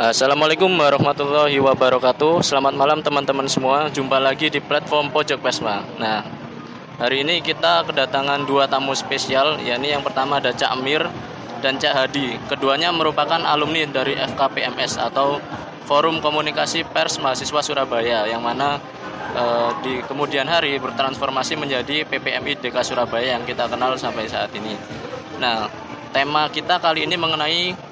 Assalamualaikum warahmatullahi wabarakatuh. Selamat malam teman-teman semua. Jumpa lagi di platform Pojok Pesma. Nah, hari ini kita kedatangan dua tamu spesial, yakni yang pertama ada Cak Amir dan Cak Hadi. Keduanya merupakan alumni dari FKPMS atau Forum Komunikasi Pers Mahasiswa Surabaya, yang mana eh, di kemudian hari bertransformasi menjadi PPMI DK Surabaya yang kita kenal sampai saat ini. Nah, tema kita kali ini mengenai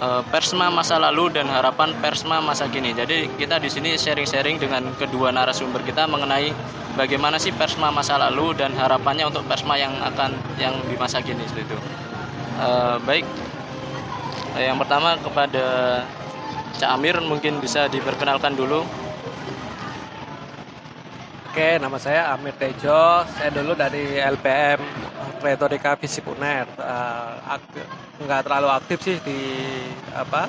uh, Persma masa lalu dan harapan Persma masa kini. Jadi kita di sini sharing-sharing dengan kedua narasumber kita mengenai bagaimana sih Persma masa lalu dan harapannya untuk Persma yang akan yang di masa kini seperti itu. Uh, baik, uh, yang pertama kepada Cak Amir mungkin bisa diperkenalkan dulu. Oke, nama saya Amir Tejo. Saya dulu dari LPM Retorika Fisik UNER. Uh, aktif, nggak terlalu aktif sih di apa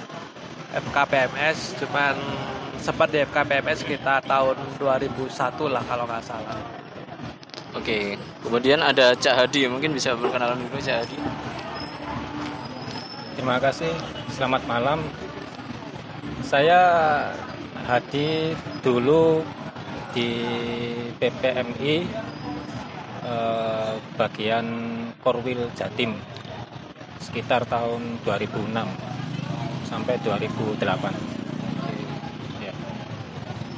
FKPMS, cuman sempat di FKPMS sekitar tahun 2001 lah kalau nggak salah. Oke, kemudian ada Cak Hadi, mungkin bisa berkenalan dulu Cak Hadi. Terima kasih, selamat malam. Saya Hadi dulu di PPMI eh, bagian Korwil Jatim sekitar tahun 2006 sampai 2008. Ya.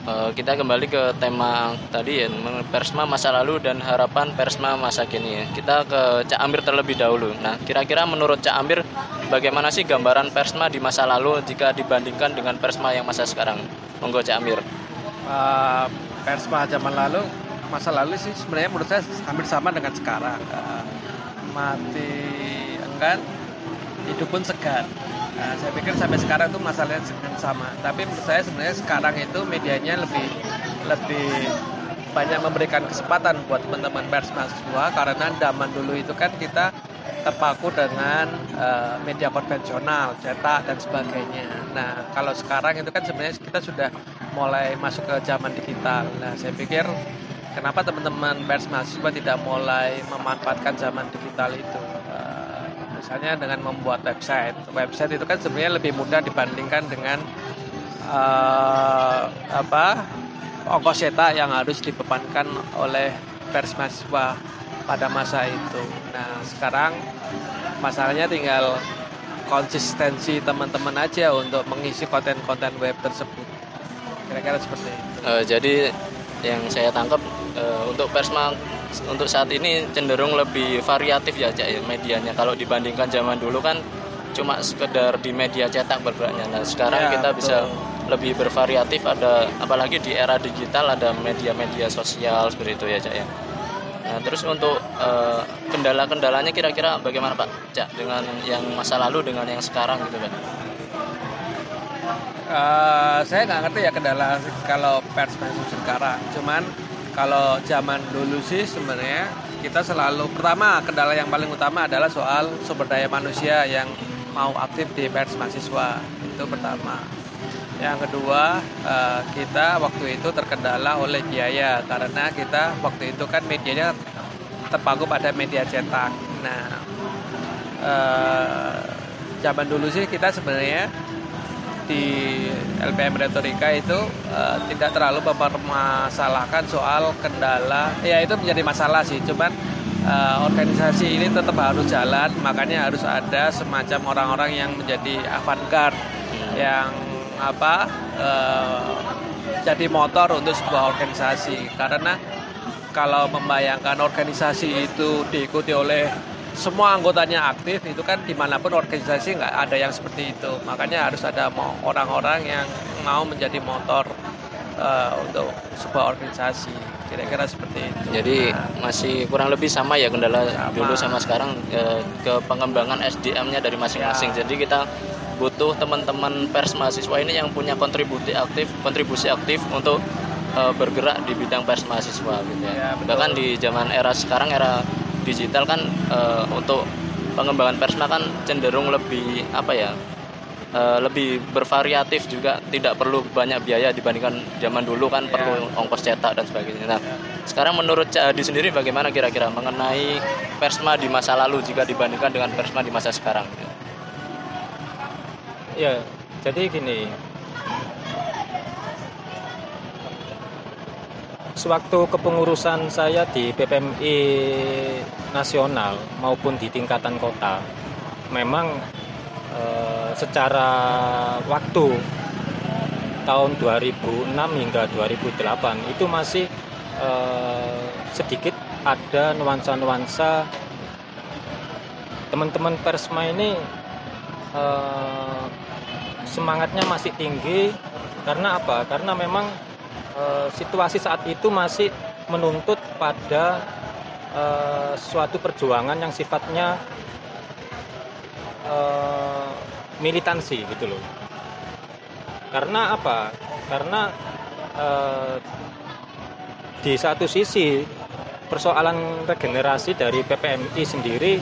Uh, kita kembali ke tema tadi ya, Persma masa lalu dan harapan Persma masa kini. Kita ke Cak Amir terlebih dahulu. Nah, kira-kira menurut Cak Amir bagaimana sih gambaran Persma di masa lalu jika dibandingkan dengan Persma yang masa sekarang? Monggo Cak Amir. Uh, Persma zaman lalu, masa lalu sih sebenarnya menurut saya hampir sama dengan sekarang. Uh, mati enggan, hidup pun segan. Nah, saya pikir sampai sekarang itu masalahnya sama. Tapi menurut saya sebenarnya sekarang itu medianya lebih lebih banyak memberikan kesempatan buat teman-teman pers mahasiswa karena zaman dulu itu kan kita terpaku dengan uh, media konvensional, cetak dan sebagainya. Nah, kalau sekarang itu kan sebenarnya kita sudah mulai masuk ke zaman digital. Nah, saya pikir kenapa teman-teman pers mahasiswa tidak mulai memanfaatkan zaman digital itu? misalnya dengan membuat website website itu kan sebenarnya lebih mudah dibandingkan dengan uh, apa ongkos cetak yang harus dibebankan oleh pers mahasiswa pada masa itu. Nah sekarang masalahnya tinggal konsistensi teman-teman aja untuk mengisi konten-konten web tersebut. Kira-kira seperti itu. Uh, jadi yang saya tangkap uh, untuk persma untuk saat ini cenderung lebih variatif ya Cak ya medianya kalau dibandingkan zaman dulu kan cuma sekedar di media cetak bergeraknya. Nah, sekarang ya, kita betul. bisa lebih bervariatif ada apalagi di era digital ada media-media sosial seperti itu ya Cak ya. Nah, terus untuk uh, kendala-kendalanya kira-kira bagaimana Pak Cak dengan yang masa lalu dengan yang sekarang gitu Pak? Uh, saya nggak ngerti ya kendala kalau pers sekarang. Cuman kalau zaman dulu sih sebenarnya kita selalu pertama kendala yang paling utama adalah soal sumber daya manusia yang mau aktif di pers mahasiswa itu pertama yang kedua eh, kita waktu itu terkendala oleh biaya. Karena kita waktu itu kan medianya terpaku pada media cetak. Nah eh, zaman dulu sih kita sebenarnya di LPM Retorika itu uh, tidak terlalu mempermasalahkan soal kendala. Ya itu menjadi masalah sih. Cuman organisasi ini tetap harus jalan. Makanya harus ada semacam orang-orang yang menjadi avant-garde yang apa uh, jadi motor untuk sebuah organisasi. Karena kalau membayangkan organisasi itu diikuti oleh semua anggotanya aktif itu kan di mana pun organisasi nggak ada yang seperti itu. Makanya harus ada orang-orang yang mau menjadi motor uh, untuk sebuah organisasi. Kira-kira seperti itu. Jadi nah, masih kurang lebih sama ya kendala sama. dulu sama sekarang uh, ke pengembangan SDM-nya dari masing-masing. Ya. jadi kita butuh teman-teman pers mahasiswa ini yang punya kontribusi aktif kontribusi aktif untuk uh, bergerak di bidang pers mahasiswa gitu ya, ya bahkan di zaman era sekarang era digital kan uh, untuk pengembangan persma kan cenderung lebih apa ya uh, lebih bervariatif juga tidak perlu banyak biaya dibandingkan zaman dulu kan yeah. perlu ongkos cetak dan sebagainya. Nah yeah. sekarang menurut Cak Adi sendiri bagaimana kira-kira mengenai persma di masa lalu jika dibandingkan dengan persma di masa sekarang? Ya Jadi gini, sewaktu kepengurusan saya di PPMI nasional maupun di tingkatan kota, memang eh, secara waktu tahun 2006 hingga 2008 itu masih eh, sedikit ada nuansa-nuansa teman-teman persma ini eh, semangatnya masih tinggi karena apa? Karena memang Eh, situasi saat itu masih menuntut pada uh, suatu perjuangan yang sifatnya uh, militansi gitu loh. Karena apa? Karena uh, di satu sisi persoalan regenerasi dari PPMI sendiri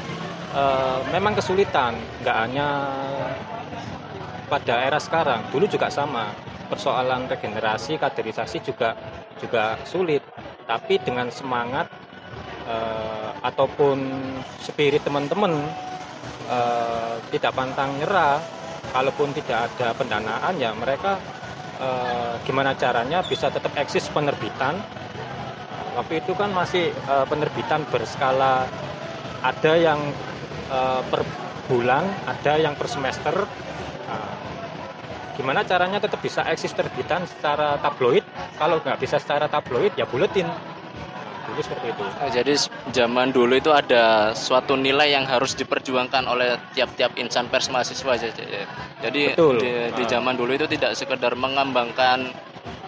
uh, memang kesulitan, nggak hanya pada era sekarang, dulu juga sama. Persoalan regenerasi kaderisasi juga juga sulit. Tapi dengan semangat uh, ataupun spirit teman-teman uh, tidak pantang nyerah kalaupun tidak ada pendanaan ya mereka uh, gimana caranya bisa tetap eksis penerbitan. Tapi itu kan masih uh, penerbitan berskala ada yang uh, per bulan ada yang per semester. Uh, gimana caranya tetap bisa eksis terbitan secara tabloid kalau nggak bisa secara tabloid ya buletin dulu seperti itu oh, jadi zaman dulu itu ada suatu nilai yang harus diperjuangkan oleh tiap-tiap insan pers mahasiswa jadi Betul. di, di ah. zaman dulu itu tidak sekedar mengembangkan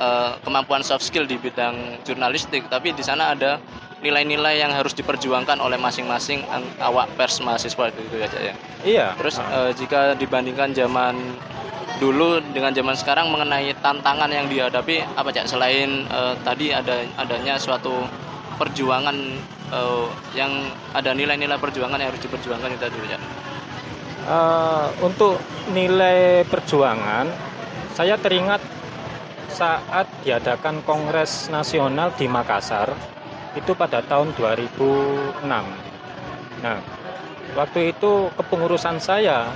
uh, kemampuan soft skill di bidang jurnalistik tapi di sana ada nilai-nilai yang harus diperjuangkan oleh masing-masing awak pers mahasiswa itu ya ya. Iya. Terus uh, jika dibandingkan zaman dulu dengan zaman sekarang mengenai tantangan yang dihadapi apa cak selain uh, tadi ada adanya suatu perjuangan uh, yang ada nilai-nilai perjuangan yang harus diperjuangkan itu dulu ya. Uh, untuk nilai perjuangan saya teringat saat diadakan Kongres Nasional di Makassar itu pada tahun 2006. Nah, waktu itu kepengurusan saya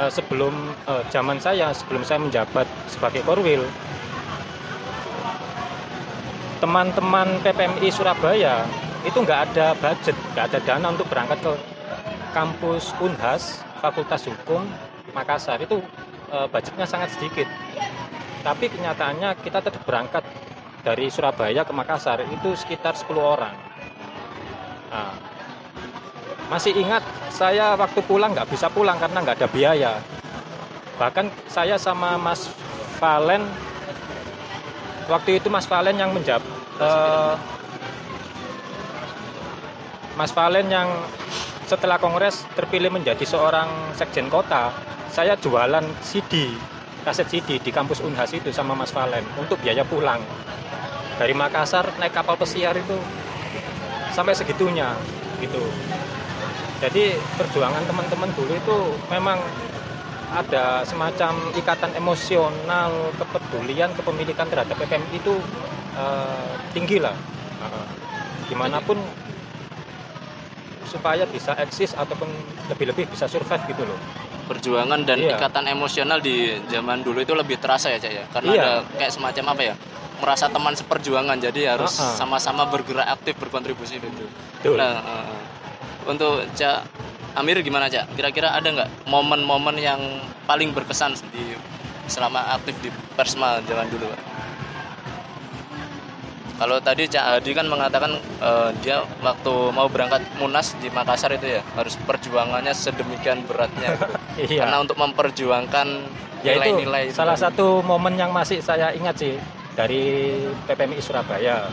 uh, sebelum uh, zaman saya sebelum saya menjabat sebagai korwil teman-teman PPMI Surabaya itu nggak ada budget, nggak ada dana untuk berangkat ke kampus Unhas Fakultas Hukum Makassar itu uh, budgetnya sangat sedikit. Tapi kenyataannya kita tetap berangkat dari Surabaya ke Makassar itu sekitar 10 orang. Nah, masih ingat saya waktu pulang nggak bisa pulang karena nggak ada biaya. Bahkan saya sama Mas Valen waktu itu Mas Valen yang menjawab uh, Mas Valen yang setelah kongres terpilih menjadi seorang sekjen kota, saya jualan CD, kaset CD di kampus Unhas itu sama Mas Valen untuk biaya pulang. Dari Makassar naik kapal pesiar itu sampai segitunya gitu jadi perjuangan teman-teman dulu itu memang ada semacam ikatan emosional kepedulian kepemilikan terhadap PPM itu uh, tinggi lah. Uh, di mana pun supaya bisa eksis ataupun lebih-lebih bisa survive gitu loh. Perjuangan dan iya. ikatan emosional di zaman dulu itu lebih terasa ya cak ya? Karena iya. ada kayak semacam apa ya? Merasa teman seperjuangan jadi harus sama-sama uh -uh. bergerak aktif berkontribusi gitu. Nah uh, untuk Cak Amir gimana Cak? Kira-kira ada nggak momen-momen yang paling berkesan di selama aktif di Persma zaman dulu? Kalau tadi Cak Hadi kan mengatakan uh, dia waktu mau berangkat Munas di Makassar itu ya harus perjuangannya sedemikian beratnya gitu. iya. Karena untuk memperjuangkan ya nilai-nilai itu, salah satu momen yang masih saya ingat sih dari PPMI Surabaya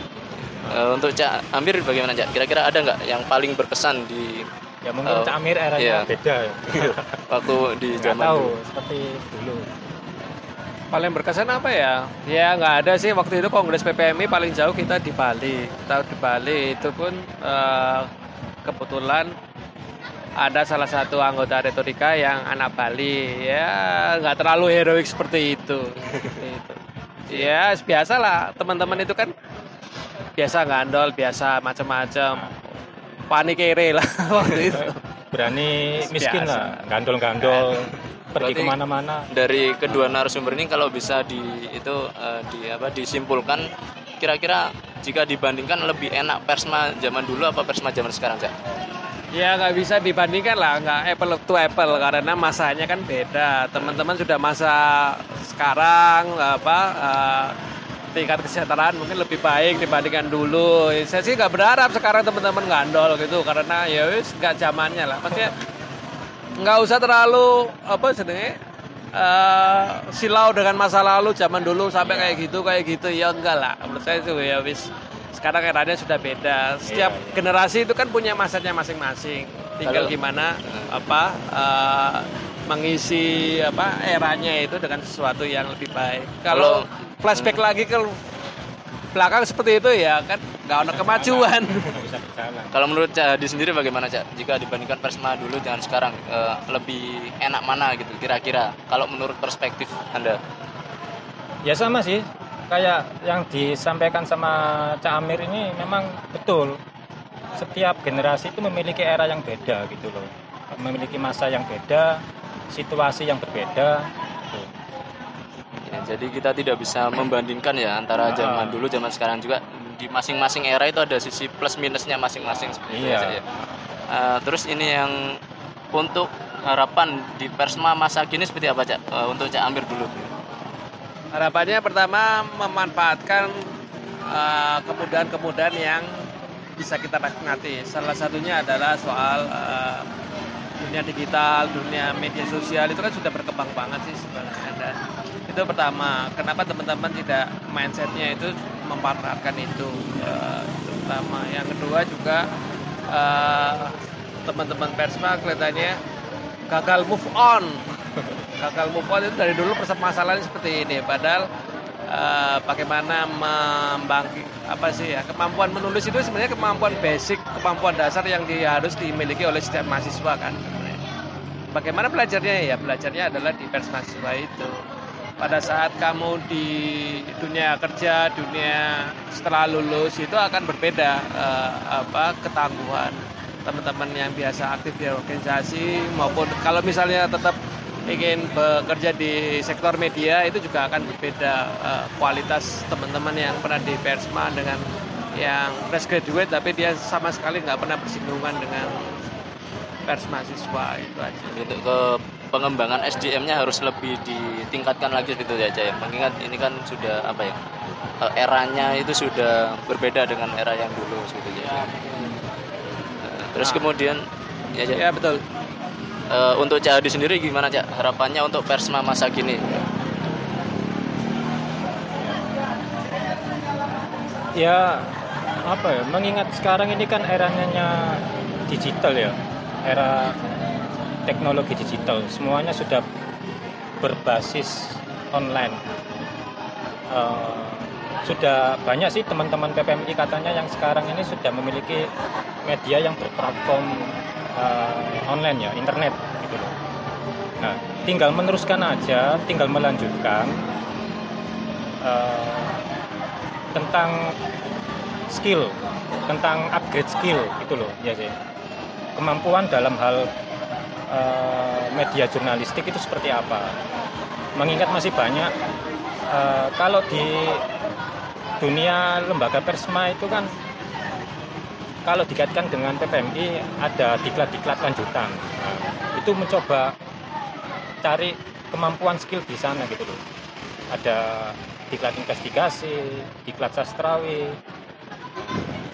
Uh, untuk Cak Amir bagaimana Cak? Kira-kira ada nggak yang paling berkesan di Ya mungkin uh, Cak Amir eranya iya. beda ya. Waktu di zaman tahu dulu. seperti dulu. Paling berkesan apa ya? Ya nggak ada sih waktu itu Kongres PPMI paling jauh kita di Bali. Kita di Bali itu pun uh, kebetulan ada salah satu anggota retorika yang anak Bali ya nggak terlalu heroik seperti itu. itu. Ya biasalah teman-teman itu kan biasa ngandol biasa macam-macam panik kere lah waktu itu berani miskin biasa. lah gandol-gandol pergi Berarti- ke mana-mana dari kedua narasumber ini kalau bisa di itu eh, di apa disimpulkan kira-kira jika dibandingkan lebih enak Persma zaman dulu apa Persma zaman sekarang Cak? Ya nggak bisa dibandingkan lah, nggak apple to apple karena masanya kan beda. Teman-teman sudah masa sekarang apa eh, tingkat kesejahteraan mungkin lebih baik dibandingkan dulu. Saya sih nggak berharap sekarang teman-teman ngandol gitu karena ya wis nggak zamannya lah. Maksudnya nggak usah terlalu apa sebenarnya eh, silau dengan masa lalu zaman dulu sampai kayak gitu kayak gitu ya enggak lah. Menurut saya itu ya wis sekarang eranya sudah beda. Setiap Iya, iya. generasi itu kan punya masanya masing-masing. Tinggal Kalau- gimana apa eh, mengisi apa eranya itu dengan sesuatu yang lebih baik. Kalau- flashback lagi ke belakang seperti itu ya kan nggak ada kemajuan. Kalau menurut Cak Hadi sendiri bagaimana Cak? Jika dibandingkan Persma dulu dengan sekarang eh, lebih enak mana gitu kira-kira? Kalau menurut perspektif Anda? Ya sama sih, kayak yang disampaikan sama Cak Amir ini memang betul. Setiap generasi itu memiliki era yang beda gitu loh. Memiliki masa yang beda, situasi yang berbeda. Jadi kita tidak bisa membandingkan ya antara Ah. zaman dulu zaman sekarang juga di masing-masing era itu ada sisi plus minusnya masing-masing seperti itu Iya. ya, ya. Eh, terus ini yang untuk harapan di Persma masa kini seperti apa Cak? Eh, untuk Cak Amir dulu. Harapannya pertama memanfaatkan eh, kemudahan-kemudahan yang bisa kita nikmati. Salah satunya adalah soal eh, dunia digital, dunia media sosial itu kan sudah berkembang banget sih sebenarnya. Dan itu pertama, kenapa teman-teman tidak mindsetnya itu memanfaatkan itu? Eh, itu pertama. Yang kedua juga eh, teman-teman Persma kelihatannya gagal move on gagal move on itu dari dulu permasalahannya seperti ini padahal eh, bagaimana membangkit apa sih ya kemampuan menulis itu sebenarnya kemampuan basic kemampuan dasar yang di- harus dimiliki oleh setiap mahasiswa kan bagaimana belajarnya? Ya belajarnya adalah di pers mahasiswa itu. Pada saat kamu di dunia kerja dunia setelah lulus itu akan berbeda eh, apa ketangguhan teman-teman yang biasa aktif di organisasi maupun kalau misalnya tetap ingin bekerja di sektor media itu juga akan berbeda eh, kualitas teman-teman yang pernah di Persma dengan yang fresh graduate tapi dia sama sekali nggak pernah bersinggungan dengan pers mahasiswa itu aja. Untuk ke pengembangan SDM-nya harus lebih ditingkatkan lagi gitu ya Cak ya. Mengingat ini kan sudah apa ya? eh, eranya itu sudah berbeda dengan era yang dulu gitu ya. Eh, Terus Nah. kemudian ya. Ya betul. Eh, untuk Cak Hadi sendiri gimana Cak harapannya untuk Persma masa kini? Ya apa ya? Mengingat sekarang ini kan eranya digital ya, era teknologi digital. Semuanya sudah berbasis online. Eh, sudah banyak sih teman-teman PPMI katanya yang sekarang ini sudah memiliki media yang berplatform eh, online ya, internet gitu loh. Nah, tinggal meneruskan aja, tinggal melanjutkan eh, tentang skill, tentang upgrade skill gitu loh, ya sih. Kemampuan dalam hal eh, media jurnalistik itu seperti apa? Mengingat masih banyak eh, kalau di dunia lembaga persma itu kan kalau dikaitkan dengan PPMI ada diklat-diklat lanjutan. Nah, itu mencoba cari kemampuan skill di sana gitu loh. Ada diklat investigasi, diklat sastrawi,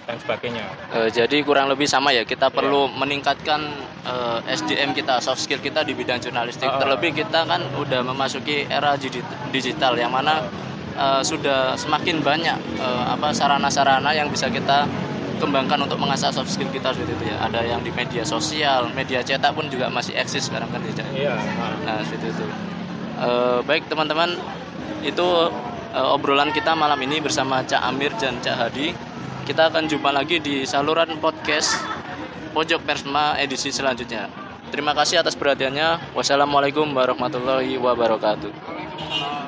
dan sebagainya. Eh, jadi kurang lebih sama ya. Kita perlu meningkatkan eh, SDM kita, soft skill kita di bidang jurnalistik. Ah. Terlebih kita kan udah memasuki era digi- digital yang mana eh, sudah semakin banyak eh, apa sarana-sarana yang bisa kita kembangkan untuk mengasah soft skill kita seperti itu ya. Ada yang di media sosial, media cetak pun juga masih eksis sekarang kan ya. Iya. nah. Seperti itu. Eh, baik teman-teman, itu eh, obrolan kita malam ini bersama Cak Amir dan Cak Hadi. Kita akan jumpa lagi di saluran podcast Pojok Persma edisi selanjutnya. Terima kasih atas perhatiannya. Wassalamualaikum warahmatullahi wabarakatuh.